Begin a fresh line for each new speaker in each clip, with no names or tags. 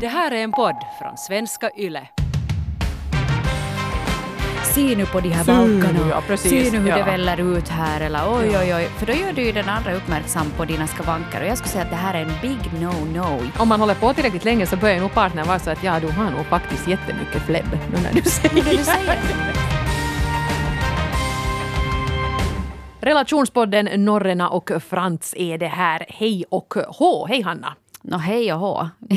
Det här är en podd från svenska YLE.
Se nu på de här
Se nu,
balkarna.
ja, precis,
Se nu hur
ja.
det väller ut här. Eller oj, oj, oj. För då gör du ju den andra uppmärksam på dina skavanker. Och jag skulle säga att det här är en big no-no.
Om man håller på tillräckligt länge så börjar nog partnern vara så att ja, du har nog faktiskt jättemycket flebb nu när du säger
Det du säger.
Relationspodden Norrena och Frans är det här. Hej och hå. Hej Hanna.
Nå, hej och hå.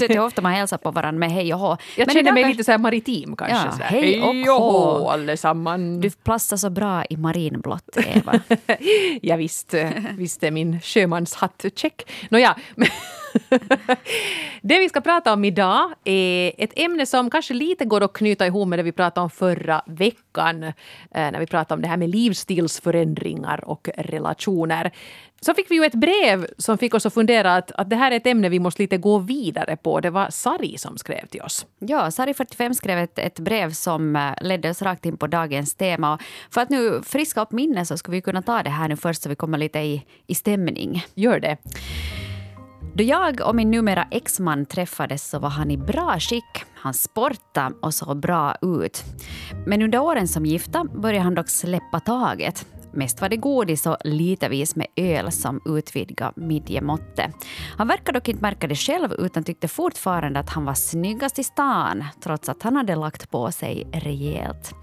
Jag hur ofta man hälsar på varandra med hej och hå.
Jag
Men
känner mig lite så här maritim kanske.
Ja,
så här.
hej och
hej och
hå.
hå allesamman.
Du platsar så bra i marinblått, Eva.
ja, visst, visst är min sjömanshatt check. Nåja, det vi ska prata om idag är ett ämne som kanske lite går att knyta ihop med det vi pratade om förra veckan. eh, När vi pratade om det här med livsstilsförändringar och relationer. Så fick vi ju ett brev som fick oss att fundera att, att det här är ett ämne vi måste lite gå vidare på. Det var Sari som skrev till oss.
Ja, Sari45 skrev ett, ett brev som eh, ledde oss rakt in på dagens tema. Och för att nu friska upp minnet så skulle vi kunna ta det här nu först så vi kommer lite i, i stämning.
Gör det.
Då jag och min numera exman träffades så var han i bra skick. Han sportade och såg bra ut. Men under åren som gifta började han dock släppa taget. Mest var det godis och litervis med öl som utvidgade midjemåttet. Han verkade dock inte märka det själv utan tyckte fortfarande att han var snyggast i stan trots att han hade lagt på sig rejält.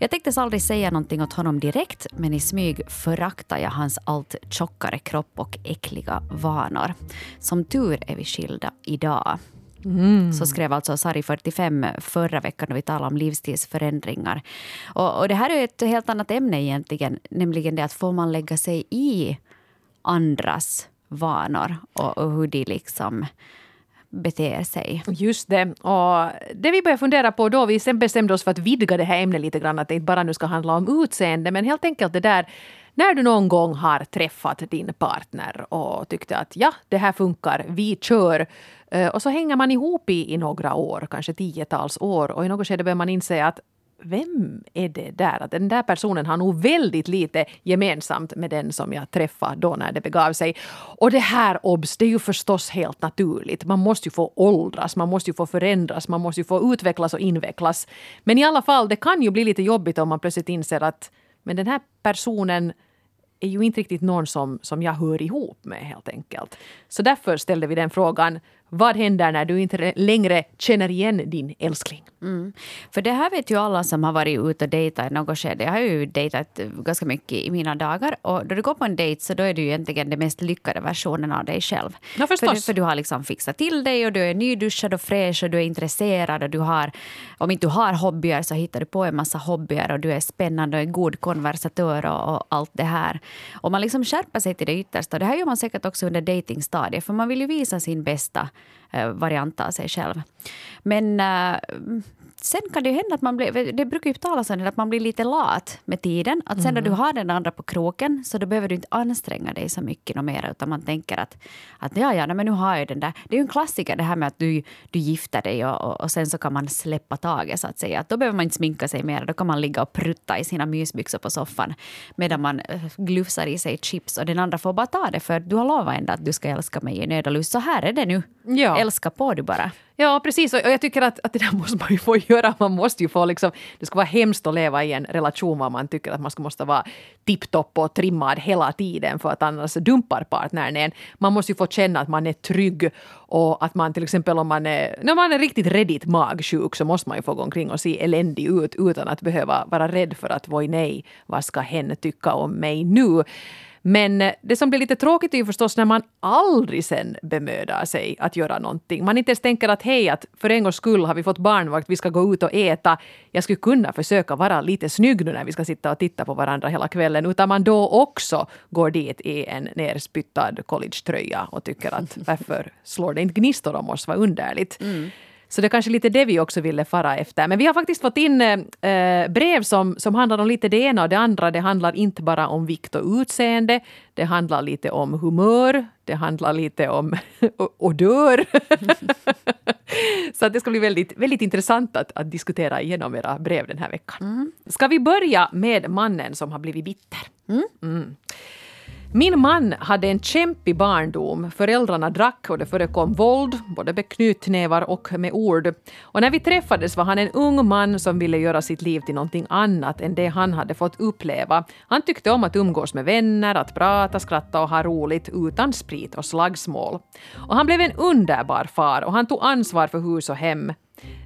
Jag tänkte aldrig säga någonting åt honom direkt men i smyg föraktade jag hans allt tjockare kropp och äckliga vanor. Som tur är vi skilda idag. Så skrev alltså Sari45 förra veckan när vi talade om livsstilsförändringar. Och, och det här är ett helt annat ämne egentligen, nämligen det att får man lägga sig i andras vanor och, och hur de liksom beter sig.
Just det. Och det vi började fundera på då vi sen bestämde oss för att vidga det här ämnet lite grann, att det inte bara nu ska handla om utseende, men helt enkelt det där när du någon gång har träffat din partner och tyckte att ja, det här funkar, vi kör. Eh, och så hänger man ihop i, i några år, kanske tiotals år och i något skede börjar man inse att vem är det där? Att den där personen har nog väldigt lite gemensamt med den som jag träffade då när det begav sig. Och det här obs, det är ju förstås helt naturligt. Man måste ju få åldras, man måste ju få förändras, man måste ju få utvecklas och invecklas. Men i alla fall, det kan ju bli lite jobbigt om man plötsligt inser att men den här personen är ju inte riktigt någon som, som jag hör ihop med helt enkelt. Så därför ställde vi den frågan, vad händer när du inte längre känner igen din älskling?
Mm. För det här vet ju alla som har varit ute och dejtat i något skede. Jag har ju dejtat ganska mycket i mina dagar. Och då du går på en dejt så då är du ju egentligen den mest lyckade versionen av dig själv.
Ja, förstås.
För, för du har liksom fixat till dig och du är nyduschad och fräsch och du är intresserad och du har, om inte du har hobbyer så hittar du på en massa hobbyer och du är spännande och en god konversatör och, och allt det här. Och man liksom skärper sig till det yttersta. Det här gör man säkert också under datingstadiet för man vill ju visa sin bästa Eh, variant av sig själv. Men eh, sen kan det ju hända att man blir, det brukar ju talas om det, att man blir lite lat med tiden. Att sen när du har den andra på kroken så då behöver du inte anstränga dig så mycket mer utan man tänker att, att ja, ja, men nu har jag den där. Det är ju en klassiker det här med att du, du gifter dig och, och, och sen så kan man släppa taget så att säga. Att då behöver man inte sminka sig mer, då kan man ligga och prutta i sina mysbyxor på soffan medan man eh, glufsar i sig chips och den andra får bara ta det för du har lovat ändå att du ska älska mig i nöd och lust. Så här är det nu.
Ja.
Älska på du bara.
Ja, precis. Och jag tycker att, att det där måste man ju få göra. Man måste ju få liksom, det ska vara hemskt att leva i en relation där man tycker att man ska måste vara tipptopp och trimmad hela tiden för att annars dumpar partnern en. Man måste ju få känna att man är trygg och att man till exempel om man är, när man är riktigt redigt magsjuk så måste man ju få gå omkring och se eländig ut utan att behöva vara rädd för att voi nej, vad ska hen tycka om mig nu? Men eh, det som blir lite tråkigt är ju förstås när man aldrig sen bemödar sig att göra någonting. Man inte ens tänker att hej, att för en gångs skull har vi fått barnvakt, vi ska gå ut och äta. Jag skulle kunna försöka vara lite snygg nu när vi ska sitta och titta på varandra hela kvällen. Utan man då också går dit i en nerspyttad collegetröja och tycker att varför slår det inte gnistor om oss, vad underligt. Mm. Så det är kanske lite det vi också ville fara efter. Men vi har faktiskt fått in eh, brev som, som handlar om lite det ena och det andra. Det handlar inte bara om vikt och utseende. Det handlar lite om humör. Det handlar lite om odör. Så det ska bli väldigt, väldigt intressant att, att diskutera igenom era brev den här veckan. Ska vi börja med mannen som har blivit bitter? Mm. Min man hade en kämpig barndom. Föräldrarna drack och det förekom våld, både med knytnävar och med ord. Och när vi träffades var han en ung man som ville göra sitt liv till någonting annat än det han hade fått uppleva. Han tyckte om att umgås med vänner, att prata, skratta och ha roligt utan sprit och slagsmål. Och han blev en underbar far och han tog ansvar för hus och hem.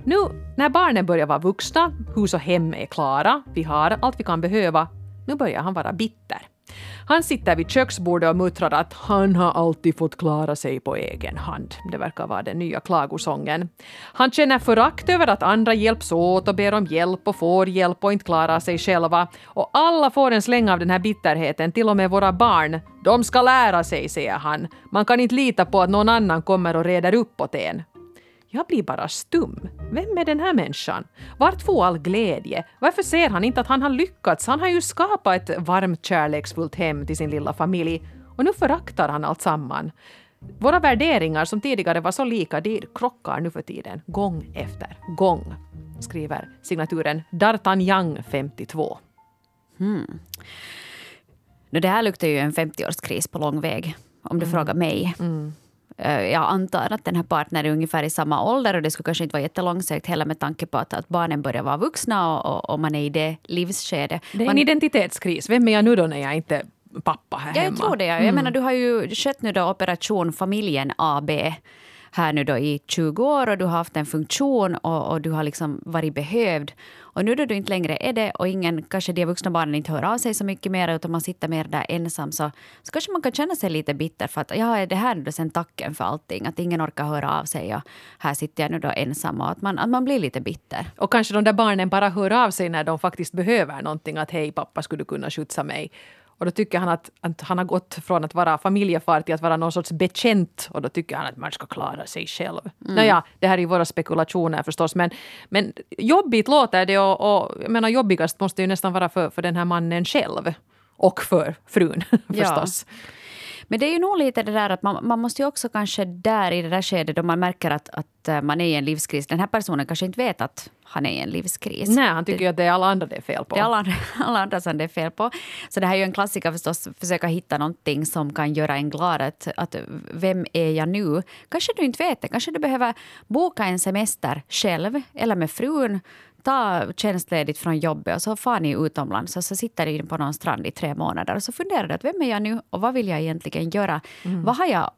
Nu när barnen börjar vara vuxna, hus och hem är klara, vi har allt vi kan behöva, nu börjar han vara bitter. Han sitter vid köksbordet och muttrar att han har alltid fått klara sig på egen hand. Det verkar vara den nya klagosången. Han känner förakt över att andra hjälps åt och ber om hjälp och får hjälp och inte klarar sig själva. Och alla får en släng av den här bitterheten, till och med våra barn. De ska lära sig, säger han. Man kan inte lita på att någon annan kommer och reder upp åt en. Jag blir bara stum. Vem är den här människan? Vart får all glädje? Varför ser han inte att han har lyckats? Han har ju skapat ett varmt kärleksfullt hem till sin lilla familj och nu föraktar han allt samman. Våra värderingar som tidigare var så lika, de krockar nu för tiden, gång efter gång, skriver signaturen D'Artagnan 52.
Hmm. Det här luktar ju en 50-årskris på lång väg, om du mm. frågar mig. Mm. Eh, jag antar att den här partnern är ungefär i samma ålder och det skulle kanske inte vara jättelångsökt heller med tanke på att, att barnen börjar vara vuxna och, och, och man är i det livsskedet.
Det är
man,
en identitetskris. Vem är jag nu då när jag inte pappa här
ja,
hemma?
Jag tror det. Ja. Jag mm. menar, du har ju skött nu då Operation Familjen AB här nu då i 20 år och du har haft en funktion och, och, du har liksom varit behövd. Och nu då du inte längre är det och ingen, kanske de vuxna barnen inte hör av sig så mycket mer utan man sitter mer där ensam så, så kanske man kan känna sig lite bitter för att ja, är det här nu då sen tacken för allting? Att ingen orkar höra av sig och här sitter jag nu då ensam och att man, att man blir lite bitter.
Och kanske de där barnen bara hör av sig när de faktiskt behöver någonting. Att hej pappa, skulle du kunna skjutsa mig? Och då tycker han att, att, han har gått från att vara familjefar till att vara någon sorts bekänt och då tycker han att man ska klara sig själv. Mm. Nåja, det här är ju våra spekulationer förstås men, men jobbigt låter det och, och jag menar jobbigast måste ju nästan vara för, för den här mannen själv. Och för frun förstås. Ja.
Men det är ju nog lite det där att man, man måste ju också kanske där i det där skedet då man märker att, att eh, man är i en livskris. Den här personen kanske inte vet att han är i en livskris.
Nej, han tycker det, att det är alla andra det är fel på.
Det är alla, alla andra som det är fel på. Så det här är ju en klassiker förstås, försöka hitta någonting som kan göra en glad. Att, att vem är jag nu? Kanske du inte vet det. Kanske du behöver boka en semester själv eller med frun ta tjänstledigt från jobbet och så far ni utomlands och så sitter ni på någon strand i tre månader och så funderar du att vem är jag nu och vad vill jag egentligen göra? Mm. Vad har jag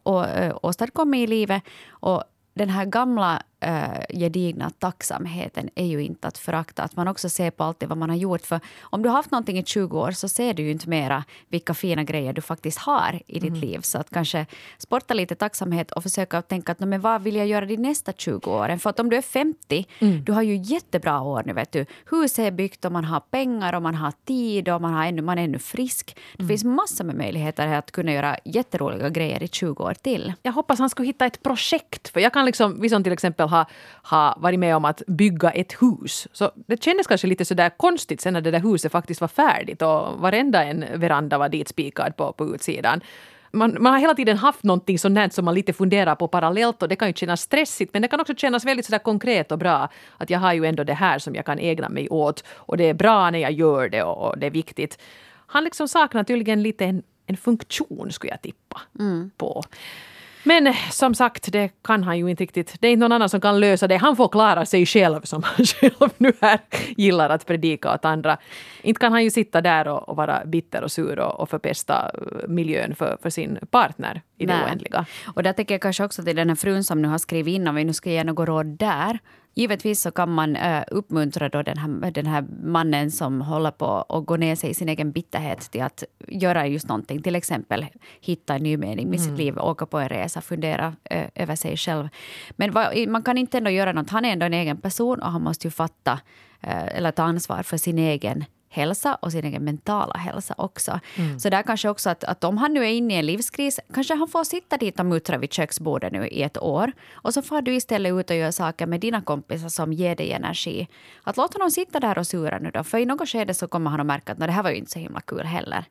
åstadkommit i livet? Och den här gamla äh, gedigna tacksamheten är ju inte att förakta. Att man också ser på allt det vad man har gjort. För om du har haft någonting i 20 år så ser du ju inte mera vilka fina grejer du faktiskt har i ditt mm. liv. Så att kanske sporta lite tacksamhet och försöka tänka att men vad vill jag göra de nästa 20 åren? För att om du är 50, mm. du har ju jättebra år nu. vet du. Huset är byggt och man har pengar och man har tid och man, har ännu, man är ännu frisk. Det mm. finns massor med möjligheter att kunna göra jätteroliga grejer i 20 år till.
Jag hoppas han ska hitta ett projekt. För jag kan liksom, vi som till exempel ha, ha varit med om att bygga ett hus. Så det kändes kanske lite sådär konstigt sen när det där huset faktiskt var färdigt och varenda en veranda var ditspikad på, på utsidan. Man, man, har hela tiden haft någonting sånt som man lite funderar på parallellt och det kan ju kännas stressigt men det kan också kännas väldigt sådär konkret och bra. Att jag har ju ändå det här som jag kan ägna mig åt och det är bra när jag gör det och, och det är viktigt. Han liksom saknar tydligen lite en, en funktion skulle jag tippa mm. på. Men eh, som sagt, det kan han ju inte riktigt. Det är inte någon annan som kan lösa det. Han får klara sig själv som han själv nu här gillar att predika åt andra. Inte kan han ju sitta där och, och vara bitter och sur och, och förpesta eh, miljön för, för sin partner i Nej. det oändliga.
Och där tänker jag kanske också till den här frun som nu har skrivit in, om vi nu ska ge något råd där. Givetvis så kan man uh, uppmuntra då den, här, den här mannen som håller på att gå ner sig i sin egen bitterhet till att göra just någonting. Till exempel hitta en ny mening med mm. sitt liv, åka på en resa, fundera uh, över sig själv. Men vad, man kan inte ändå göra något. Han är ändå en egen person och han måste ju fatta uh, eller ta ansvar för sin egen hälsa och sin egen mentala hälsa också. Mm. Så där kanske också att, att om han nu är inne i en livskris, kanske han får sitta dit och muttra vid köksbordet nu i ett år. Och så får du istället ut och göra saker med dina kompisar som ger dig energi. Att låta honom sitta där och sura nu då, för i något skede så kommer han att märka att det här var ju inte så himla kul heller.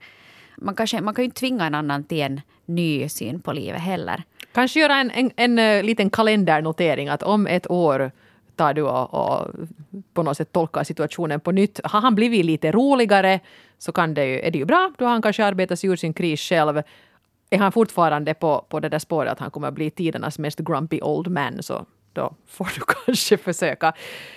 Man, kanske, man kan ju inte tvinga en annan till en ny syn på livet heller.
Kanske göra en, en, en, en liten kalendernotering att om ett år tar du och, och på något sätt tolkar situationen på nytt. Har han blivit lite roligare så kan det ju, är det ju bra. Då har han kanske arbetat sig ur sin kris själv. Är han fortfarande på, på det där spåret att han kommer att bli tidernas mest grumpy old man så då får du kanske försöka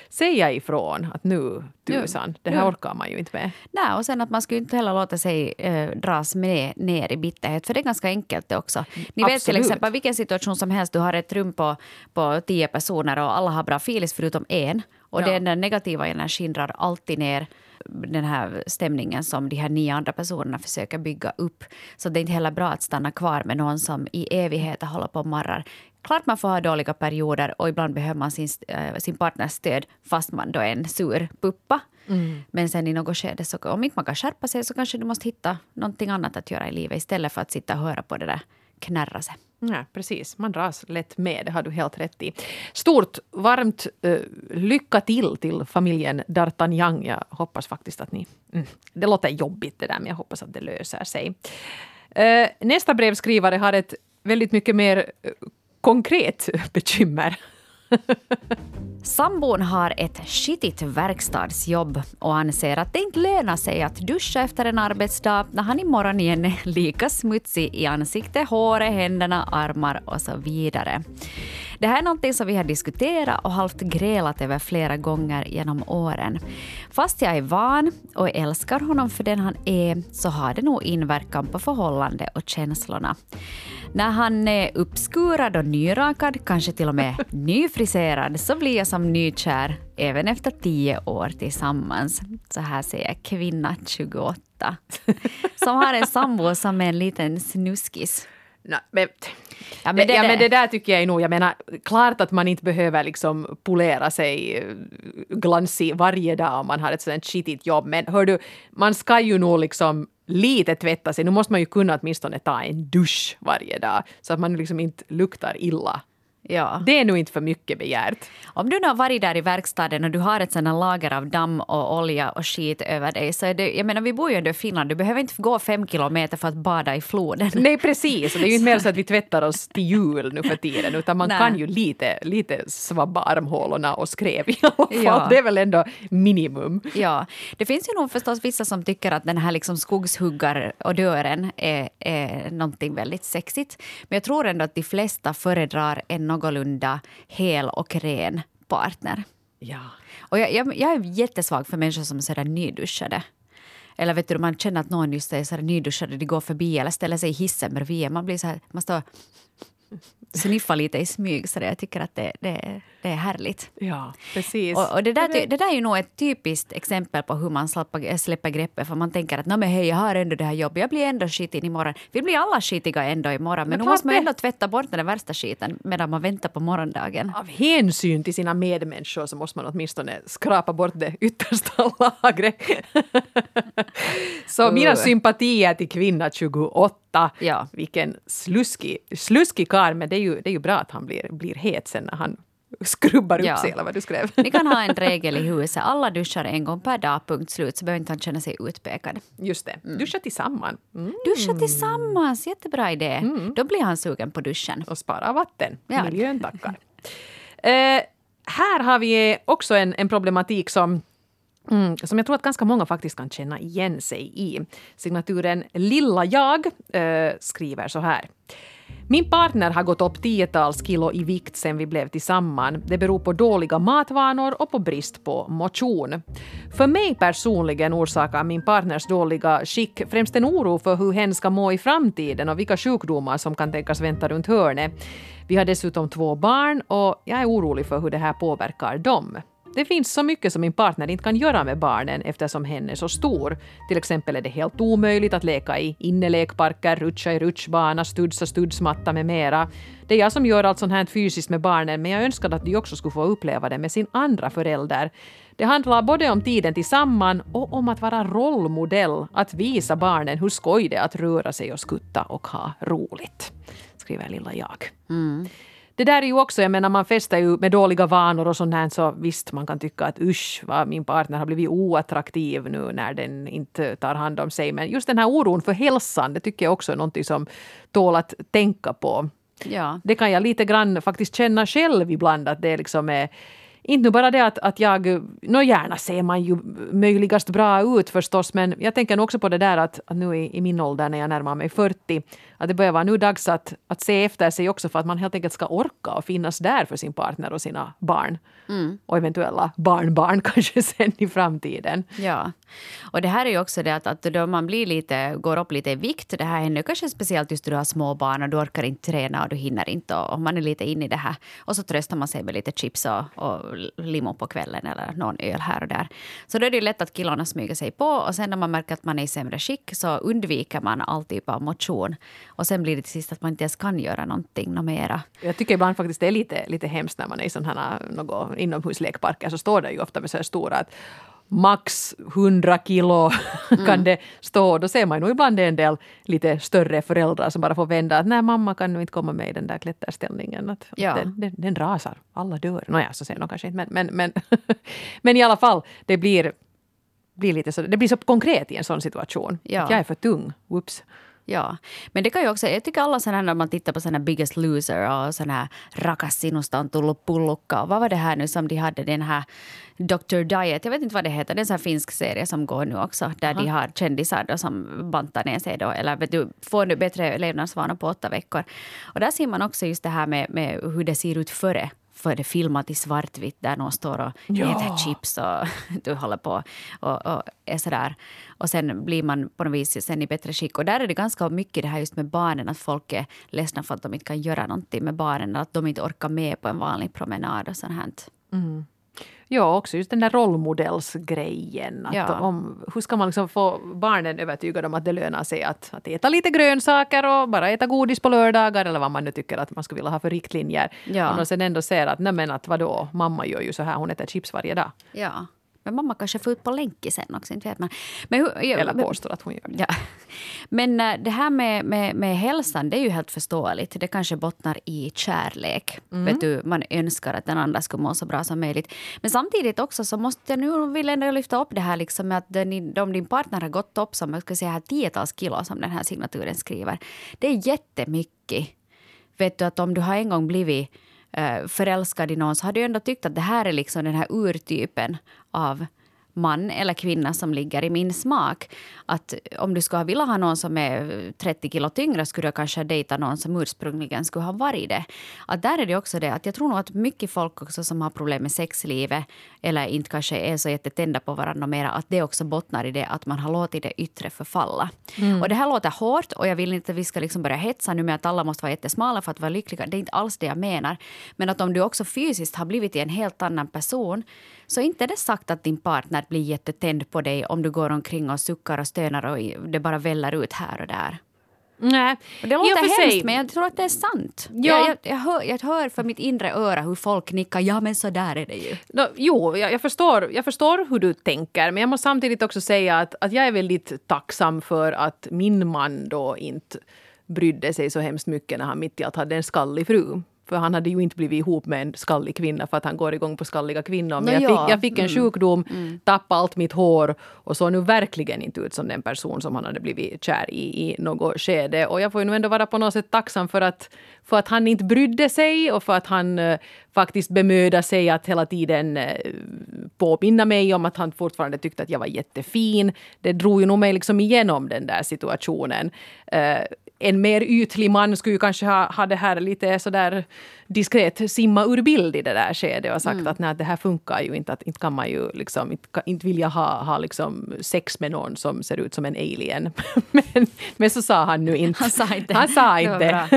säga ifrån att nu tusan, det här
nu.
orkar man ju inte med.
Nej, och sen att man skulle inte heller låta sig eh, dras med ner i bitterhet, för det är ganska enkelt det också. Ni vet till
Absolut.
exempel vilken situation som helst, du har ett rum på, på tio personer och alla har bra filis förutom en. Och
Ja.
den negativa energin drar alltid ner den här stämningen som de här nio andra personerna försöker bygga upp. Så det är inte heller bra att stanna kvar med någon som i evigheter håller på och marrar. Klart man får ha dåliga perioder och ibland behöver man sin, eh, sin partners stöd fast man då är en sur puppa. Men sen i något skede, så om inte man kan skärpa sig så kanske du måste hitta någonting annat att göra i livet istället för att sitta och höra på det där knärra sig.
Ja, precis, man dras lätt med, det har du helt rätt i. Stort, varmt eh, lycka till till familjen D'Artagnan. Jag hoppas faktiskt att ni... Mm, det låter jobbigt det där, men jag hoppas att det löser sig. Eh, nästa brevskrivare har ett väldigt mycket mer konkret bekymmer.
Sambon har ett skitigt verkstadsjobb och anser att det inte lönar sig att duscha efter en arbetsdag när han imorgon igen är lika smutsig i ansiktet, håret, händerna, armar och så vidare. Det här är någonting som vi har diskuterat och halvt grälat över flera gånger genom åren. Fast jag är van och älskar honom för den han är så har det nog inverkan på förhållande och känslorna. När han är uppskurad och nyrakad, kanske till och med nyfriserad, så blir jag som nykär även efter tio år tillsammans. Så här säger kvinna 28. Som har en sambo som är en liten snuskis.
Nej, men,
Ja,
det,
det-
ja,
det-
men det där tycker jag nog, jag menar, klart att man inte behöver liksom polera sig eh, glansig varje dag om man har ett sådant skitigt jobb, men hör du, man ska ju nog liksom lite tvätta sig. Nu måste man ju kunna åtminstone ta en dusch varje dag så att man liksom inte luktar illa.
Ja.
Det är nog inte för mycket begärt.
Om du nu har varit där i verkstaden och du har ett sådant lager av damm och olja och skit över dig så är det, jag menar vi bor ju ändå i Finland, du behöver inte gå fem kilometer för att bada i floden.
Nej, precis. Och det är ju inte mer så att vi tvättar oss till jul nu för tiden, utan man
Nej.
kan ju lite, lite svabba armhålorna och skrev i alla fall.
Ja.
Det är väl ändå minimum.
Ja, det finns ju nog förstås vissa som tycker att den här liksom skogshuggarodören är, är någonting väldigt sexigt. Men jag tror ändå att de flesta föredrar en någorlunda hel och ren partner.
Ja.
Och jag, jag, jag är jättesvag för människor som är sådär nyduschade. Eller vet du, man känner att någon just är sådär nyduschade, de går förbi eller ställer sig i hissen bredvid. Man blir så här, man står sniffa lite i smyg. Så det, jag tycker att det, det, det är härligt.
Ja, precis.
Och, och det, där, det där är ju nog ett typiskt exempel på hur man släpper, släpper greppet. För man tänker att "Nå, men hej, jag har ändå det här jobbet, jag blir ändå skitig imorgon. Vi blir alla skitiga ändå imorgon, men,
Men
nu måste man ändå tvätta bort den värsta skiten medan man väntar på morgondagen.
Av hänsyn till sina medmänniskor så måste man åtminstone skrapa bort det yttersta lagret. så mina
Uh.
sympatier till kvinna 28.
Ja.
Vilken sluskig, sluskig karl, men det är, ju, det är ju bra att han blir, blir het sen när han skrubbar upp
Ja.
sig, eller vad du skrev.
Ni kan ha en regel i huset, alla duschar en gång per dag, punkt slut, så behöver inte han känna sig utpekad.
Just det, duscha tillsammans mm.
Duscha tillsammans, jättebra idé. Då blir han sugen på duschen.
och spara vatten.
Ja.
Miljön tackar. eh, här har vi också en, en problematik som Mm, som jag tror att ganska många faktiskt kan känna igen sig i. Signaturen Lilla jag eh, skriver så här. Min partner har gått upp tiotals kilo i vikt sen vi blev tillsammans. Det beror på dåliga matvanor och på brist på motion. För mig personligen orsakar min partners dåliga skick främst en oro för hur hen ska må i framtiden och vilka sjukdomar som kan tänkas vänta runt hörnet. Vi har dessutom två barn och jag är orolig för hur det här påverkar dem. Det finns så mycket som min partner inte kan göra med barnen eftersom hen är så stor. Till exempel är det helt omöjligt att leka i innelekparker, rutscha i rutschbana, studsa studsmatta med mera. Det är jag som gör allt sånt här fysiskt med barnen men jag önskade att de också skulle få uppleva det med sin andra förälder. Det handlar både om tiden tillsammans och om att vara rollmodell, att visa barnen hur skoj det är att röra sig och skutta och ha roligt. Skriver lilla jag. Mm. Det där är ju också, jag menar man festar ju med dåliga vanor och sånt här så visst man kan tycka att usch vad min partner har blivit oattraktiv nu när den inte tar hand om sig. Men just den här oron för hälsan det tycker jag också är någonting som tål att tänka på.
Ja.
Det kan jag lite grann faktiskt känna själv ibland att det liksom är inte bara det att, att jag, nå gärna ser man ju möjligast bra ut förstås, men jag tänker nog också på det där att, att nu i, i min ålder när jag närmar mig 40, att det börjar vara nu dags att, att se efter sig också för att man helt enkelt ska orka och finnas där för sin partner och sina barn. Mm. Och eventuella barnbarn kanske sen i framtiden.
Ja, och det här är ju också det att, att då man blir lite, går upp lite i vikt, det här händer kanske speciellt just när du har små barn och du orkar inte träna och du hinner inte och man är lite inne i det här. Och så tröstar man sig med lite chips och, och limo på kvällen eller någon öl här och där. Så då är det ju lätt att killarna smyger sig på och sen när man märker att man är i sämre skick så undviker man all typ av motion. Och sen blir det till sist att man inte ens kan göra någonting något mera.
Jag tycker ibland faktiskt det är lite, lite hemskt när man är i sådana här inomhuslekparker så står det ju ofta med så här stora att max 100 kilo mm. kan det stå. Då ser man nog ibland en del lite större föräldrar som bara får vända att nej mamma kan nu inte komma med i den där klätterställningen. Att ja. den, den, den, rasar, alla dör. Nåja, så säger de kanske inte men, men, men, men i alla fall, det blir, blir lite så, det blir så konkret i en sån situation. Ja. Att jag är för tung, whoops.
Ja, men det kan ju också, jag tycker alla sådana när man tittar på sådana Biggest Loser och sådana här Rakas sinusta on tullut pullukka. Vad var det här nu som de hade den här Dr. Diet, jag vet inte vad det heter, det är en sån här finsk serie som går nu också där Aha. de har kändisar då som bantar ner sig då, eller vet du, får nu bättre levnadsvanor på åtta veckor. Och där ser man också just det här med, med hur det ser ut före för det filmat i svartvitt där någon står och ja. äter chips och du håller på och, och är sådär. Och sen blir man på något vis sen i bättre skick. Och där är det ganska mycket det här just med barnen, att folk är ledsna för att de inte kan göra någonting med barnen, att de inte orkar med på en vanlig promenad och sånt. Mm.
Ja, också just den där rollmodellsgrejen. Att ja. om, hur ska man liksom få barnen övertygade om att det lönar sig att, att äta lite grönsaker och bara äta godis på lördagar eller vad man nu tycker att man skulle vilja ha för riktlinjer. Ja. Och sen ändå ser att, nej men att vadå, mamma gör ju så här, hon äter chips varje dag.
Ja. Men mamma kanske får ut på länk sen också, inte vet man.
Men hur, ja, Eller påstår att hon gör det.
Ja. Men äh, det här med, med, med hälsan, det är ju helt förståeligt. Det kanske bottnar i kärlek. Mm. Vet du, man önskar att den andra ska må så bra som möjligt. Men samtidigt också så måste jag nu vill ändå lyfta upp det här liksom att den, om din partner har gått upp som jag ska säga, tiotals kilo som den här signaturen skriver. Det är jättemycket. Vet du att om du har en gång blivit Eh, förälskad i någon så har du ändå tyckt att det här är liksom den här urtypen av man eller kvinna som ligger i min smak. Att om du skulle vilja ha någon som är 30 kilo tyngre skulle jag kanske dejta någon som ursprungligen skulle ha varit det. Att där är det också det att jag tror nog att mycket folk också som har problem med sexlivet eller inte kanske är så jättetända på varandra mera, att det också bottnar i det att man har låtit det yttre förfalla. Mm. Och det här låter hårt och jag vill inte att vi ska liksom börja hetsa nu med att alla måste vara jättesmala för att vara lyckliga. Det är inte alls det jag menar. Men att om du också fysiskt har blivit en helt annan person så inte är det sagt att din partner blir jättetänd på dig om du går omkring och suckar och stönar och det bara väller ut här och där.
Nej.
Det låter hemskt, sig. men jag tror att det är sant. Ja. Jag, jag, jag, hör, jag hör för mitt inre öra hur folk nickar. Ja, men så där är det ju.
No, jo, jag, jag, förstår, jag förstår hur du tänker. Men jag måste samtidigt också säga att, att jag är väldigt tacksam för att min man då inte brydde sig så hemskt mycket när han mitt i allt hade en skallig fru. För han hade ju inte blivit ihop med en skallig kvinna för att han går igång på skalliga kvinnor. Men no, jag, fick, jag fick en mm. sjukdom, mm. tappade allt mitt hår och såg nu verkligen inte ut som den person som han hade blivit kär i i något skede. Och jag får ju nu ändå vara på något sätt tacksam för att, för att han inte brydde sig och för att han uh, faktiskt bemödade sig att hela tiden uh, påminna mig om att han fortfarande tyckte att jag var jättefin. Det drog ju nog mig liksom igenom den där situationen. Uh, en mer ytlig man skulle ju kanske ha, ha det här lite sådär diskret simma ur bild i det där skedet och sagt mm. att nej, det här funkar ju inte. Att inte kan man ju liksom, inte, inte vilja ha, ha liksom sex med någon som ser ut som en alien. men, men så sa han nu inte.
Han sa inte.
Han sa inte.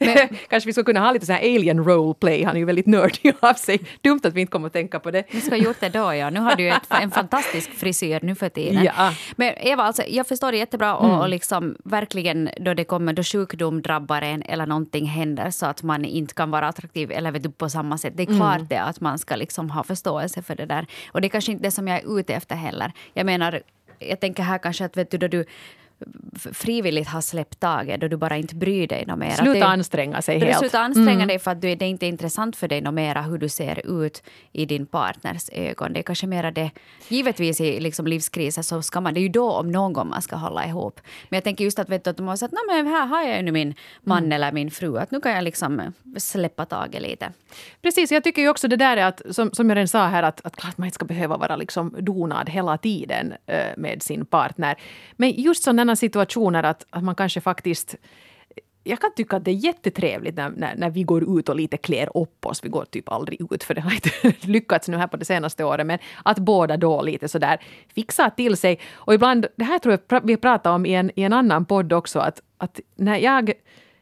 men, Kanske vi skulle kunna ha lite så här alien roleplay. Han är ju väldigt nördig av sig. Dumt att vi inte kommer att tänka på det.
Vi ska ha gjort det då ja. Nu har du ju ett, en fantastisk frisyr nu för tiden. Ja. Men Eva, alltså, jag förstår det jättebra och, mm. och liksom verkligen då det kommer då sjukdom drabbar en eller någonting händer så att man inte kan kan vara attraktiv eller vet du, på samma sätt. Det är klart mm. det att man ska liksom ha förståelse för det där. Och det är kanske inte det som jag är ute efter heller. Jag menar, jag tänker här kanske att vet du, då du frivilligt har släppt taget då du bara inte bryr dig något mer. Att
Sluta
det-
anstränga sig helt.
slutar anstränga dig för att du, det är inte är intressant för dig något mera hur du ser ut i din partners ögon. Det är kanske mera det. Givetvis i liksom livskriser så ska man, det är ju då om någon gång man ska hålla ihop. Men jag tänker just att, vet du, att man har sagt, "Nå, men här har jag nu min man eller min fru, att nu kan jag liksom eh, släppa taget lite.
Precis, jag tycker ju också det där är att, som, som jag redan sa här, att, att klart man inte ska behöva vara liksom donad hela tiden eh, med sin partner. Men just sådana situationer att, att man kanske faktiskt jag kan tycka att det är jättetrevligt när, när, när vi går ut och lite klär upp oss. Vi går typ aldrig ut för det har inte lyckats nu här på det senaste året. Men att båda då lite sådär fixar till sig. Och ibland, det här tror jag vi pratade om i en, i en annan podd också, att, att när, jag,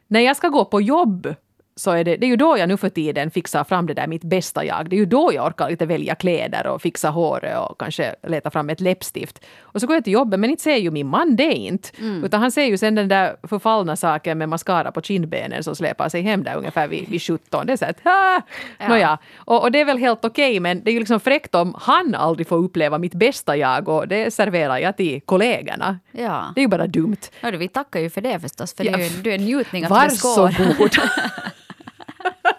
när jag ska gå på jobb så är det, det är ju då jag nu för tiden fixar fram det där mitt bästa jag. Det är ju då jag orkar lite välja kläder och fixa håret och kanske leta fram ett läppstift. Och så går jag till jobbet men inte ser ju min man det inte. Utan han ser ju sen den där förfallna saken med mascara på kindbenen som släpar sig hem där ungefär vid, vid 17. Det är så att, ah!
Ja.
Nåja. Och, och det är väl helt okej men det är ju liksom fräckt om han aldrig får uppleva mitt bästa jag och det serverar jag till kollegorna.
Ja.
Det är ju bara dumt.
Ja, vi tackar ju för det förstås, för det
Ja.
är ju du är en njutning att.
Varsågod.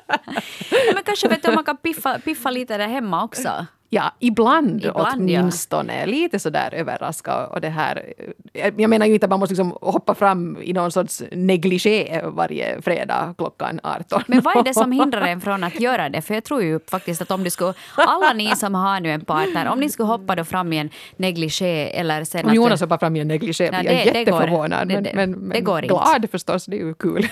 Ja, men kanske vet du, om man kan piffa, piffa lite där hemma också.
Ja, ibland,
Ibland, ja.
åtminstone. Lite sådär överraska. Och det här, jag menar ju inte att man måste liksom hoppa fram i någon sorts negligé varje fredag klockan 18.
Men vad är det som hindrar en från att göra det? För jag tror ju faktiskt att om du skulle, alla ni som har nu en partner, om ni skulle hoppa då fram i en negligé eller sen
Om. Jonas hoppar fram i en negligé blir jag
det
jätteförvånad.
det-
men,
det-
men,
det
men
går inte.
glad förstås, det är ju kul.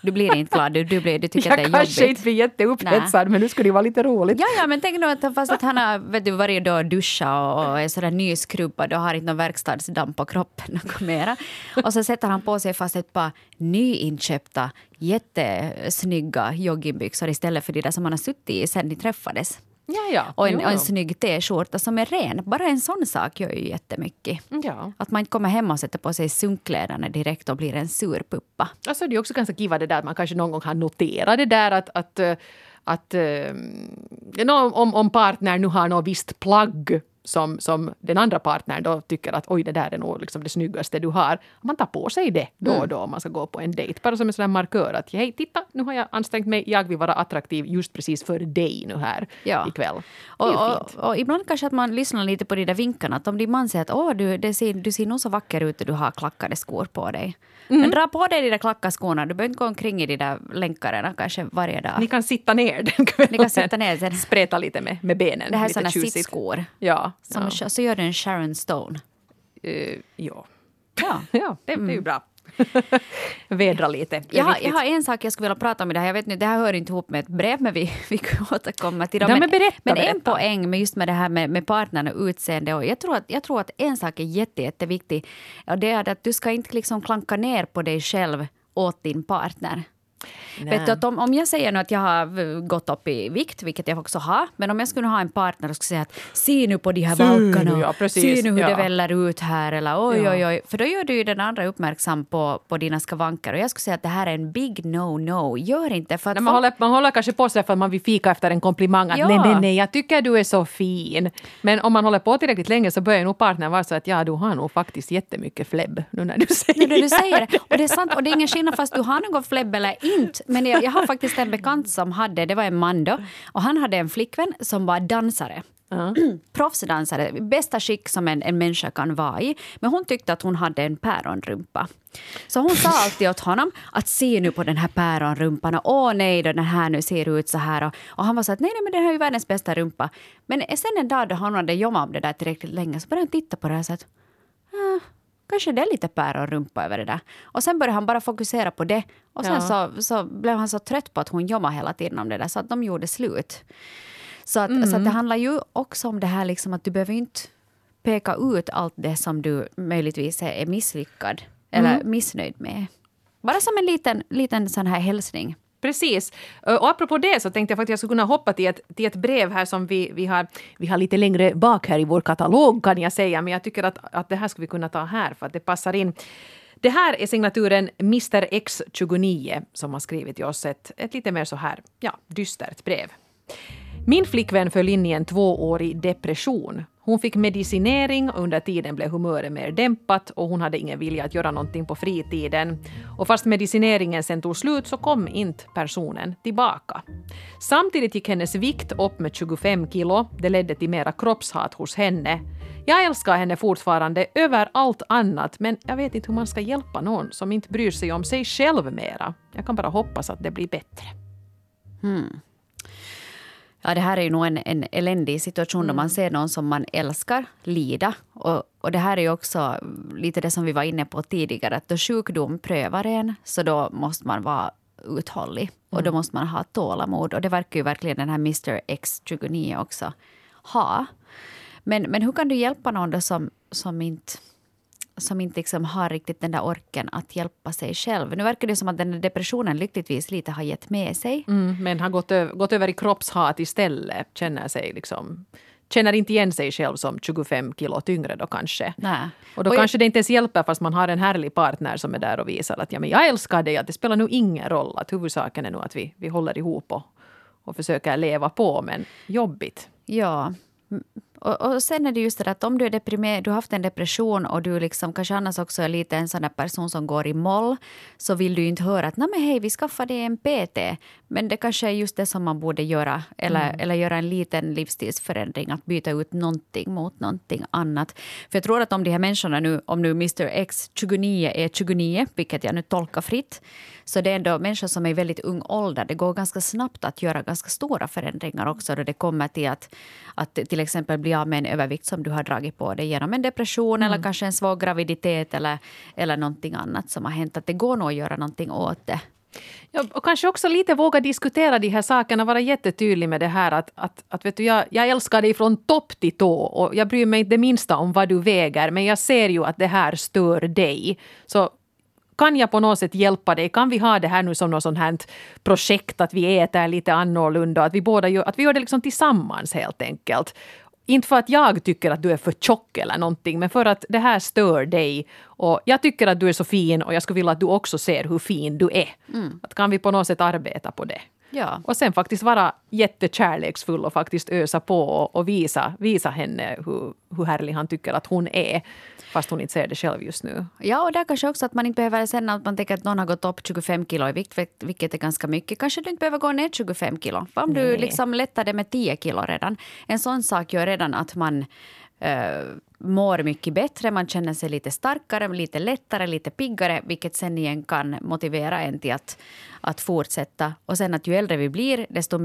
Du blir inte glad, du, du, blir, du tycker
jag
att det är
kanske
jobbigt.
inte blir jätteupphetsad men nu skulle det vara lite roligt.
Ja, ja, men tänk nu att fast att han har vet du, varit då och duschat och, och är sådär nyskrubbad och har inte någon verkstadsdamm på kroppen något mera. Och så sätter han på sig fast ett par nyinköpta jättesnygga joggingbyxor istället för de där som han har suttit i sen ni träffades.
Ja, ja.
Och en,
Jo,
och en snygg t-skjorta som är ren. Bara en sån sak gör ju jättemycket.
Ja.
Att man inte kommer hem och sätter på sig sunkkläderna direkt och blir en sur puppa.
Alltså det är också ganska kiva det där att man kanske någon gång har noterat det där att, att, eh, att eh, om, om partnern nu har något visst plagg som, som den andra partnern då tycker att oj det där är nog liksom det snyggaste du har. Man tar på sig det då
Mm.
och då om man ska gå på en dejt. Bara som en sån här markör att hej titta nu har jag ansträngt mig, jag vill vara attraktiv just precis för dig nu här
Ja.
ikväll.
Och, och, och ibland kanske att man lyssnar lite på de där vinkarna. Att om din man säger att Åh, du, det ser, du ser nog så vacker ut och du har klackade skor på dig.
Mm.
Men dra på dig de där klackaskorna. Du behöver inte gå omkring i de där länkarna kanske varje dag.
Ni kan sitta ner den kvällen.
Ni kan sitta ner sen.
Spreta lite med, med benen.
det här är sådana sittskor.
Ja.
Som,
ja.
Så gör du en Sharon Stone.
Eh, ja.
Ja.
Ja, det, det är ju bra. Vädra lite.
Jag har, jag har en sak jag skulle vilja prata om i det här. Jag vet nu, det här hör inte ihop med ett brev, men vi, vi kan återkomma till det.
Ja, men berätta,
men en
berätta.
poäng med just med det här med, med partnern och utseende. Och jag, tror att, jag tror att en sak är jätte, jätteviktig. Och det är att du ska inte liksom klanka ner på dig själv åt din partner. Vet du, att om, om jag säger nu att jag har gått upp i vikt, vilket jag också har, men om jag skulle ha en partner och skulle säga att se nu på de här valkarna,
ja, precis,
se nu hur
ja.
det väller ut här, eller oj,
Ja.
oj, oj. För då gör du ju den andra uppmärksam på, på dina skavanker. Och jag skulle säga att det här är en big no-no. Gör inte för att
Nej, man,
folk-
håller, man håller kanske på sig för att man vill fika efter en komplimang. Att
Ja.
nej, nej, nej, jag tycker du är så fin. Men om man håller på tillräckligt länge så börjar nog partnern vara så att ja, du har nog faktiskt jättemycket flebb nu när du säger
Nu när du säger det. Och det är sant. Och det är ingen skillnad fast du har något flebb eller inte. Men jag, jag har faktiskt en bekant som hade, det var en man då, och han hade en flickvän som var dansare. Proffsdansare, bästa skick som en, en människa kan vara i. Men hon tyckte att hon hade en päronrumpa. Så hon sa alltid åt honom att se nu på den här päronrumpan och åh nej då den här nu ser ut så här. Och, och han var så att nej, nej men den här är ju världens bästa rumpa. Men sen en dag då han hade jobbat med det där tillräckligt länge så började han titta på det här så att ah, kanske det är lite päronrumpa över det där. Och sen började han bara fokusera på det. Och sen
Ja.
så, så blev han så trött på att hon jobbade hela tiden om det där så att de gjorde slut. Så att, så
Mm.
att det handlar ju också om det här liksom att du behöver inte peka ut allt det som du möjligtvis är är misslyckad eller
Mm.
missnöjd med. Bara som en liten, liten sån här hälsning.
Precis. Och apropå det så tänkte jag faktiskt att jag skulle kunna hoppa till ett, till ett brev här som vi, vi, har, vi har lite längre bak här i vår katalog kan jag säga. Men jag tycker att, att det här skulle vi kunna ta här för att det passar in. Det här är signaturen Mr X29 som har skrivit till oss ett, ett lite mer så här, ja, dystert brev. Min flickvän föll in i en tvåårig depression. Hon fick medicinering och under tiden blev humöret mer dämpat och hon hade ingen vilja att göra någonting på fritiden. Och fast medicineringen sen tog slut så kom inte personen tillbaka. Samtidigt gick hennes vikt upp med 25 kilo. Det ledde till mera kroppshat hos henne. Jag älskar henne fortfarande över allt annat men jag vet inte hur man ska hjälpa någon som inte bryr sig om sig själv mera. Jag kan bara hoppas att det blir bättre.
Hmm. Ja, det här är ju nog en, en eländig situation mm. då man ser någon som man älskar lida. Och, och det här är ju också lite det som vi var inne på tidigare, att då sjukdom prövar en, så då måste man vara uthållig. Och då mm. måste man ha tålamod. Och det verkar ju verkligen den här Mr X29 också ha. Men, men hur kan du hjälpa någon då som, som inte som inte liksom har riktigt den där orken att hjälpa sig själv. Nu verkar det som att den där depressionen lyckligtvis lite har gett med sig.
Mm, men har gått, över, gått över i kroppshat istället. Känner sig liksom känner inte igen sig själv som 25 kilo tyngre då kanske.
Nej.
Och då och kanske jag... det inte ens hjälper fast man har en härlig partner som är där och visar att ja, men jag älskar dig, att det spelar nog ingen roll. Att huvudsaken är nog att vi, vi håller ihop och, och försöker leva på, men jobbigt.
Ja, och, och, sen är det just det att om du är deprimerad, du har haft en depression och du liksom kanske annars också är lite en sån person som går i moll så vill du inte höra att Nej, men hej, vi skaffar dig en PT. Men det kanske är just det som man borde göra eller, mm. eller göra en liten livsstilsförändring, att byta ut någonting mot någonting annat. För jag tror att om de här människorna nu, om nu Mr X 29 är 29, vilket jag nu tolkar fritt, så det är ändå människor som är i väldigt ung ålder. Det går ganska snabbt att göra ganska stora förändringar också då det kommer till att, att till exempel bli av med en övervikt som du har dragit på dig genom en depression mm. eller kanske en svår graviditet eller, eller någonting annat som har hänt. Att det går nog att göra någonting åt det.
Ja, och kanske också lite våga diskutera de här sakerna, vara jättetydlig med det här att, att, att vet du, jag, jag älskar dig från topp till tå och jag bryr mig inte det minsta om vad du väger men jag ser ju att det här stör dig. Så kan jag på något sätt hjälpa dig? Kan vi ha det här nu som något sånt här projekt att vi äter lite annorlunda, att vi båda gör, att vi gör det liksom tillsammans helt enkelt. Inte för att jag tycker att du är för tjock eller någonting, men för att det här stör dig. Och jag tycker att du är så fin och jag skulle vilja att du också ser hur fin du är. Mm. Att kan vi på något sätt arbeta på det?
Ja.
Och sen faktiskt vara jättekärleksfull och faktiskt ösa på och, och visa, visa henne hur, hur härlig han tycker att hon är. Fast hon inte ser det själv just nu.
Ja, och där kanske också att man inte behöver känna att man tänker att någon har gått upp 25 kilo i vikt, vilket är ganska mycket. Kanske du inte behöver gå ner 25 kilo. För om Nej. du liksom lättar det med 10 kilo redan. En sån sak gör redan att man uh, mår mycket bättre, man känner sig lite starkare, lite lättare, lite piggare vilket sen igen kan motivera en till att, att fortsätta. Och sen att ju äldre vi blir, desto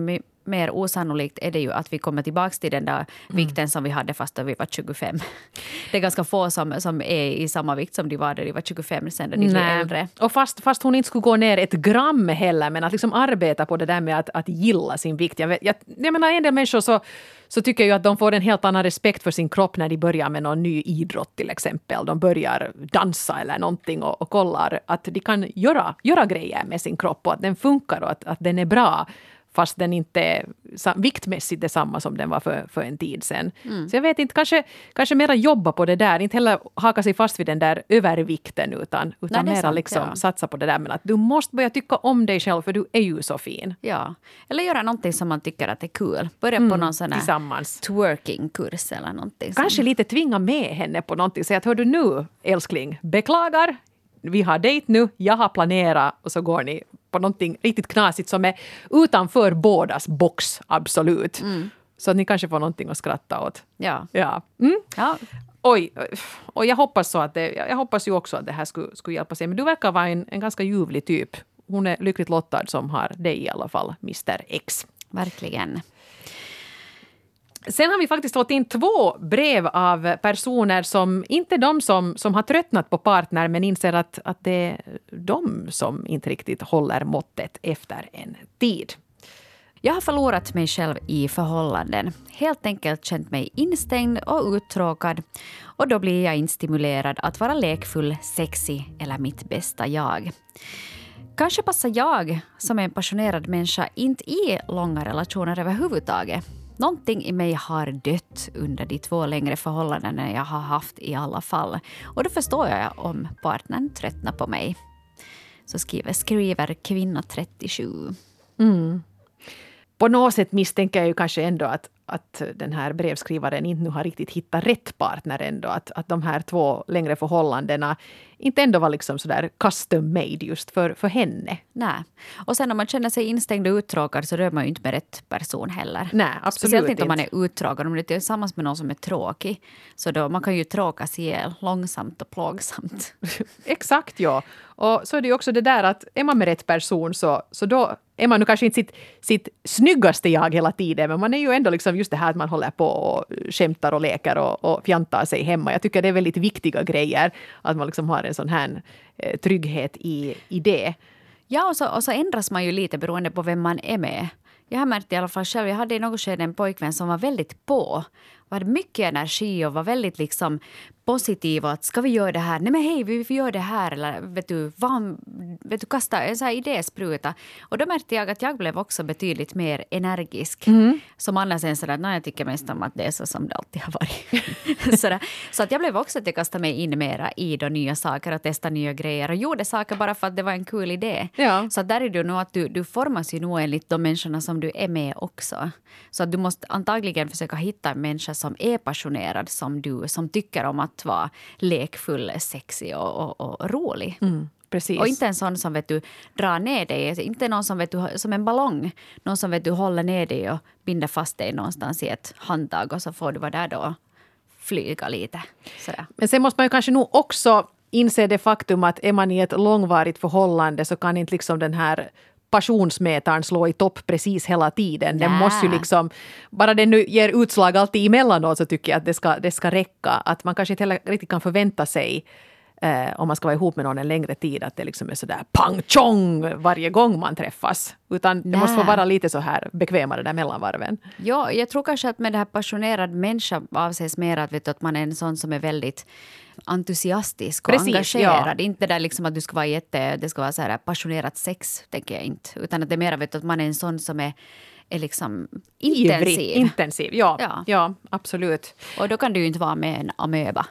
mer osannolikt är det ju att vi kommer tillbaka till den där mm. vikten som vi hade fast vi var 25. Det är ganska få som, som är i samma vikt som de var när de var 25 sen då de blir äldre.
Och fast, fast hon inte skulle gå ner ett gram heller, men att liksom arbeta på det där med att, att gilla sin vikt. Jag, jag, jag menar en del människor så, så tycker jag att de får en helt annan respekt för sin kropp när de börjar med någon ny idrott till exempel. De börjar dansa eller någonting och, och kollar att de kan göra, göra grejer med sin kropp att den funkar och att, att den är bra fast den inte är viktmässigt detsamma som den var för, för en tid sedan. Mm. Så jag vet inte, kanske, kanske mera jobba på det där, inte heller haka sig fast vid den där övervikten utan, utan Nej, mera sant, liksom ja. satsa på det där med att du måste börja tycka om dig själv för du är ju så fin.
Ja, eller göra någonting som man tycker att är kul. Börja mm, på någon sån här twerking-kurs eller någonting.
Kanske som... lite tvinga med henne på någonting. Säga att hör du nu älskling, beklagar, vi har dejt nu, jag har planerat och så går ni på någonting riktigt knasigt som är utanför bådas box, absolut. Mm. Så att ni kanske får någonting att skratta åt.
Ja.
ja. Mm?
ja.
Oj, och jag hoppas, så att det, jag hoppas ju också att det här skulle, skulle hjälpa sig. Men du verkar vara en, en ganska ljuvlig typ. Hon är lyckligt lottad som har dig i alla fall, Mr X.
Verkligen.
Sen har vi faktiskt fått in två brev av personer som inte är de som, som har tröttnat på partner men inser att, att det är de som inte riktigt håller måttet efter en tid.
Jag har förlorat mig själv i förhållanden. Helt enkelt känt mig instängd och uttråkad. Och då blir jag inte stimulerad att vara lekfull, sexig eller mitt bästa jag. Kanske passar jag, som är en passionerad människa, inte i långa relationer överhuvudtaget. Någonting i mig har dött under de två längre förhållandena jag har haft i alla fall. Och då förstår jag om partnern tröttnar på mig. Så skriver, skriver kvinna 37.
Mm. på något sätt misstänker jag ju kanske ändå att, att den här brevskrivaren inte nu har riktigt hittat rätt partner ändå. Att, att de här två längre förhållandena inte ändå var liksom sådär custom made just för, för henne.
Nej. Och sen om man känner sig instängd och uttråkad så rör man ju inte med rätt person heller.
Nej, absolut
Speciellt inte om man är uttråkad. Om du är tillsammans med någon som är tråkig. Så då man kan ju tråkas ihjäl långsamt och plågsamt.
Exakt, ja. Och så är det ju också det där att är man med rätt person så, så då är man nu kanske inte sitt, sitt snyggaste jag hela tiden, men man är ju ändå liksom just det här att man håller på och skämtar och leker och, och fjantar sig hemma. Jag tycker det är väldigt viktiga grejer, att man liksom har en sån här eh, trygghet i, i det.
Ja, och så, och så ändras man ju lite beroende på vem man är med. Jag har märkt i alla fall själv, jag hade i något skede en pojkvän som var väldigt på. Och hade mycket energi och var väldigt liksom positiv och att ska vi göra det här? Nej men hej, vi, gör det här. Eller vet du, van, vet du kasta en sån här idéspruta. Och då märkte jag att jag blev också betydligt mer energisk. Mm. Som annars är sådär, nej jag tycker mest om att det är så som det alltid har varit. sådär. Så att jag blev också att jag kastade mig in mera i då nya saker och testade nya grejer och gjorde saker bara för att det var en kul idé.
Ja.
Så där är det nog att du, du formas ju nog enligt de människorna som du är med också. Så att du måste antagligen försöka hitta en människa som är passionerad som du, som tycker om att vara lekfull, sexig och, och, och rolig.
Mm, precis.
Och inte en sån som vet du, drar ner dig, inte någon som vet du, som en ballong. Någon som vet du, håller ner dig och binder fast dig någonstans i ett handtag och så får du vara där då flyga lite. Sådär.
Men sen måste man ju kanske nog också inse det faktum att är man i ett långvarigt förhållande så kan inte liksom den här passionsmätaren slå i topp precis hela tiden. Den
Nä.
måste ju liksom, bara den nu ger utslag alltid emellanåt så tycker jag att det ska, det ska räcka. Att man kanske inte heller riktigt kan förvänta sig eh, om man ska vara ihop med någon en längre tid att det liksom är sådär pang chong varje gång man träffas. Utan det
Nä.
måste få vara lite så här bekvämare där mellanvarven.
Ja, jag tror kanske att med det här passionerad människa avses mer att, vet du, att man är en sån som är väldigt entusiastisk och
Precis,
engagerad.
ja.
Inte där liksom att du ska vara jätte, det ska vara så här passionerat sex, tänker jag inte. Utan att det är mer vet du, att man är en sån som är, är liksom intensiv.
Ivrig, intensiv, ja,
Ja.
ja. absolut.
Och då kan du ju inte vara med en amöba.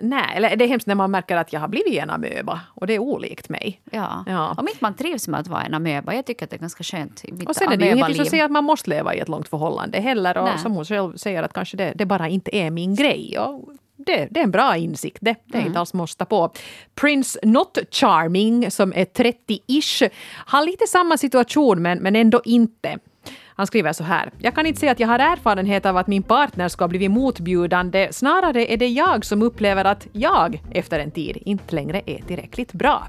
Nej, eller det är hemskt när man märker att jag har blivit en amöba och det är olikt mig.
Ja.
Ja.
Om inte man trivs med att vara en amöba. Jag tycker att det är ganska skönt i mitt
Och sen är det ju ingenting som säger att man måste leva i ett långt förhållande heller. Och
Nej.
som hon själv säger att kanske det, det bara inte är min grej. Och det, det är en bra insikt. Det, det är
Mm.
inte alls måste på. Prince Not Charming som är 30-ish har lite samma situation men, men ändå inte. Han skriver så här. Jag kan inte säga att jag har erfarenhet av att min partner ska ha blivit motbjudande. Snarare är det jag som upplever att jag efter en tid inte längre är tillräckligt bra.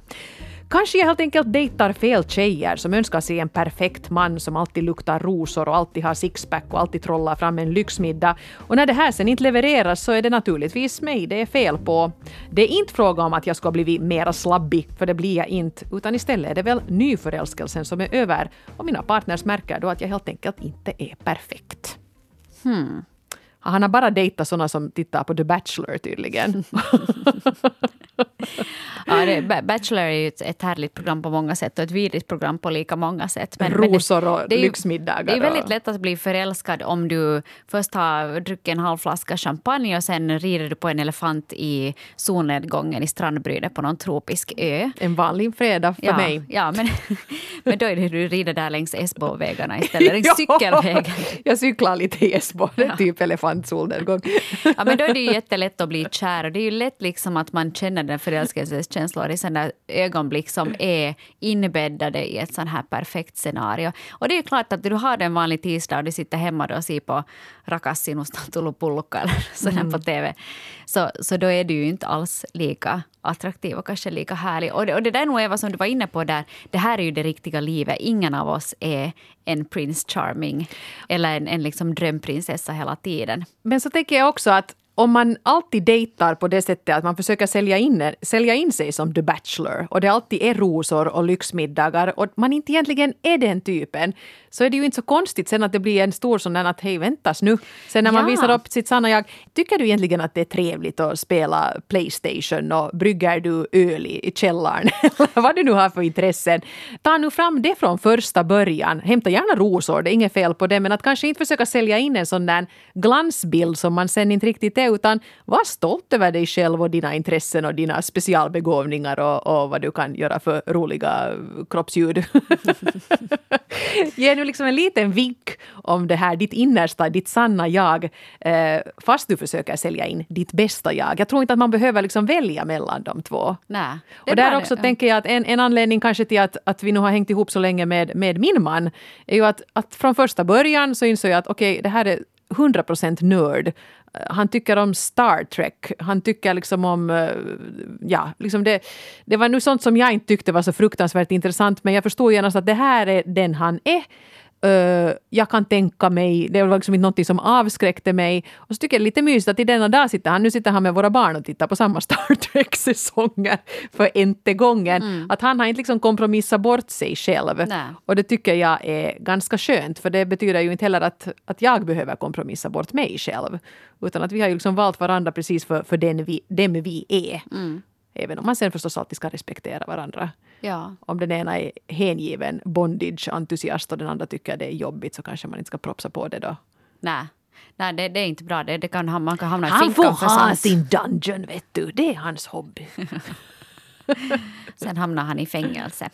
Kanske jag helt enkelt dejtar fel tjejer som önskar sig en perfekt man som alltid luktar rosor och alltid har sixpack och alltid trollar fram en lyxmiddag. Och när det här sen inte levereras så är det naturligtvis mig det är fel på. Det är inte fråga om att jag ska bli blivit mera slabbig, för det blir jag inte, utan istället är det väl nyförälskelsen som är över och mina partners märker då att jag helt enkelt inte är perfekt.
Hmm.
Han har bara dejtat såna som tittar på The Bachelor tydligen.
Ja, det, Ba- Bachelor är ju ett, ett härligt program på många sätt och ett vidrigt program på lika många sätt.
Rosor och
det är ju-
lyxmiddagar
Det är väldigt lätt att bli förälskad om du först har druckit en halv flaska champagne och sen rider du på en elefant i solnedgången i strandbrynet på någon tropisk ö.
En vanlig fredag för
ja,
mig.
Ja, men, men då är det du rider där längs Esbo-vägarna istället, längs cykelvägen.
Jag cyklar lite i Esbo, det är typ elefantsolnedgång.
Ja, men då är det ju jättelätt att bli kär och det är ju lätt liksom att man känner den förälskelseskänslor i sådana ögonblick som är inbäddade i ett sånt här perfekt scenario. Och det är ju klart att du har en vanlig tisdag och du sitter hemma då och ser på Rakas sinusta eller sådär på TV. Så, så då är du ju inte alls lika attraktiv och kanske lika härlig. Och det, och det där nog Eva som du var inne på där, det här är ju det riktiga livet. Ingen av oss är en Prince Charming eller en, en liksom drömprinsessa hela tiden.
Men så tänker jag också att om man alltid dejtar på det sättet att man försöker sälja in, sälja in sig som The Bachelor och det alltid är rosor och lyxmiddagar och man inte egentligen är den typen så är det ju inte så konstigt sen att det blir en stor sån där att hej väntas nu. Sen när man
Ja.
visar upp sitt sanna jag. Tycker du egentligen att det är trevligt att spela Playstation och brygger du öl i, källaren vad du nu har för intressen. Ta nu fram det från första början. Hämta gärna rosor, det är inget fel på det men att kanske inte försöka sälja in en sån där glansbild som man sen inte riktigt är det utan var stolt över dig själv och dina intressen och dina specialbegåvningar och, och vad du kan göra för roliga kroppsljud. Ge nu liksom en liten vink om det här, ditt innersta, ditt sanna jag, eh, fast du försöker sälja in ditt bästa jag. Jag tror inte att man behöver liksom välja mellan de två.
Nej,
Och där också
det.
tänker jag att en, en anledning kanske till att, att vi nu har hängt ihop så länge med, med min man är ju att, att från första början så insåg jag att okej, det här är 100% nörd. Eh, han tycker om Star Trek. Han tycker liksom om... Eh, ja, liksom det, det var nu sånt som jag inte tyckte var så fruktansvärt intressant men jag förstod genast att det här är den han är. Eh, jag kan tänka mig, det var liksom inte någonting som avskräckte mig. Och så tycker jag det är lite mysigt att i denna dag sitter han, nu sitter han med våra barn och tittar på samma Star Trek-säsonger för ente gången. Att han har inte liksom kompromissat bort sig själv.
Nej.
Och det tycker jag är ganska skönt för det betyder ju inte heller att, att jag behöver kompromissa bort mig själv. Utan att vi har ju liksom valt varandra precis för, för den vi, dem vi är. Även om man sen förstås alltid ska respektera varandra.
Ja.
Om den ena är hängiven bondage-entusiast och den andra tycker det är jobbigt så kanske man inte ska propsa på det då.
Nej, Nej det, det är inte bra. Det, det kan, man kan hamna i
Han får
fickan för
ha sin dungeon, vet du. Det är hans hobby.
Sen hamnar han i fängelse.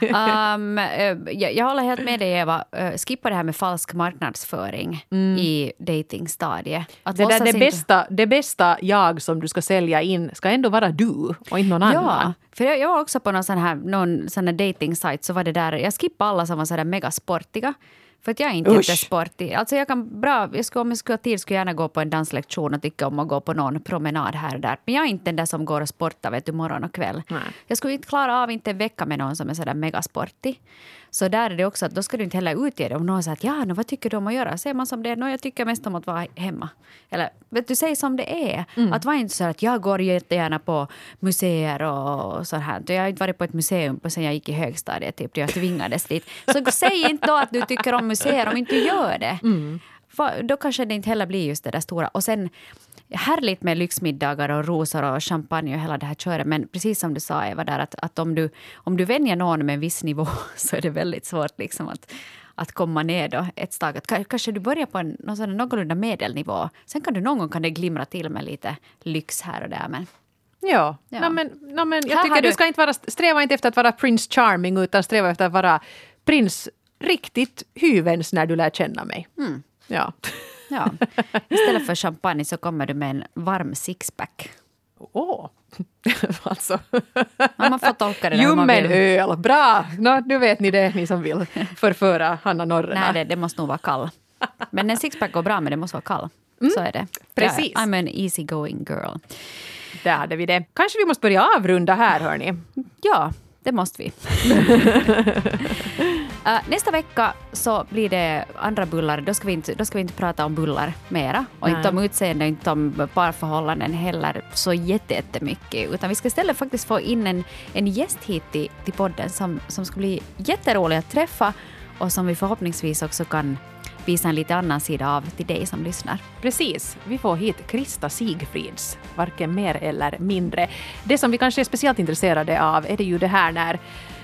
um, eh, jag, jag håller helt med dig, Eva. Uh, skippa det här med falsk marknadsföring i datingstadiet. Att
Mm. Det, där, det,
inte-
bästa, det bästa jag som du ska sälja in ska ändå vara du och inte någon
Ja,
annan.
för jag, jag var också på någon sån här, någon sån här dating så var det där, jag skippade alla som var sådär megasportiga. För att jag är inte
Usch.
jättesportig. Alltså jag kan bra, jag skulle, om jag skulle ha tid skulle jag gärna gå på en danslektion och tycka om att gå på någon promenad här och där. Men jag är inte den där som går och sportar vet du, morgon och kväll.
Nej.
Jag skulle inte klara av inte en vecka med någon som är sådär megasportig. Så där är det också att då ska du inte heller utge det. Om någon säger att ja, no, vad tycker du om att göra? Säger man som det är, no, jag tycker mest om att vara hemma. Eller vet du, säg som det är. Att vara inte så att jag går jättegärna på museer och så här. Jag har inte varit på ett museum på sen jag gick i högstadiet, typ, jag tvingades dit. Så säg inte då att du tycker om museer om inte du gör det. För då kanske det inte heller blir just det där stora. Och sen härligt med lyxmiddagar och rosor och champagne och hela det här köret. Men precis som du sa Eva, där, att, att om, du, om du vänjer någon med en viss nivå så är det väldigt svårt liksom att, att komma ner då ett steg. Att kanske du börjar på en någon här någorlunda medelnivå. Sen kan du någon gång kan det glimra till med lite lyx här och där. Men
Ja,
Ja.
No, men, no, men jag
Här
tycker du- ska inte vara, sträva inte efter att vara Prince Charming utan sträva efter att vara prins riktigt hyvens när du lär känna mig. Ja.
ja, istället för champagne så kommer du med en varm sixpack.
Åh! alltså.
Ja, man får tolka det
Ljummen öl, bra! No, nu vet ni det, ni som vill förföra Hanna Norrena.
Nej, det, det måste nog vara kall. Men en sixpack går bra, men det måste vara kall. Så är det.
precis.
Jag, I'm an easy going girl.
Där hade vi det. Kanske vi måste börja avrunda här, hörni.
Ja, det måste vi. Eh, nästa vecka så blir det andra bullar. Då ska vi inte, då ska vi inte prata om bullar mera. Och
Nej.
inte om utseende, inte om parförhållanden heller så jätte- jättemycket. Utan vi ska istället faktiskt få in en, en gäst hit till, till podden som, som ska bli jätterolig att träffa och som vi förhoppningsvis också kan visa en lite annan sida av till dig som lyssnar.
Precis, vi får hit Krista Sigfrids, varken mer eller mindre. Det som vi kanske är speciellt intresserade av är det ju det här när,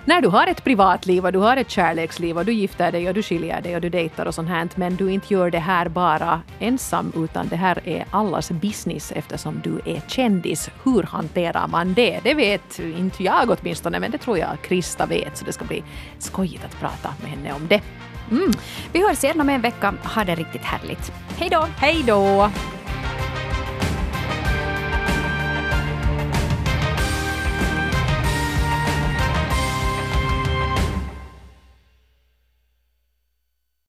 när du har ett privatliv och du har ett kärleksliv och du gifter dig och du skiljer dig och du dejtar och sånt här, men du inte gör det här bara ensam utan det här är allas business eftersom du är kändis. Hur hanterar man det? Det vet inte jag åtminstone, men det tror jag Krista vet, så det ska bli skojigt att prata med henne om det. Mm.
Vi hörs igen om en vecka. Ha det riktigt härligt. Hej då!
Hej då!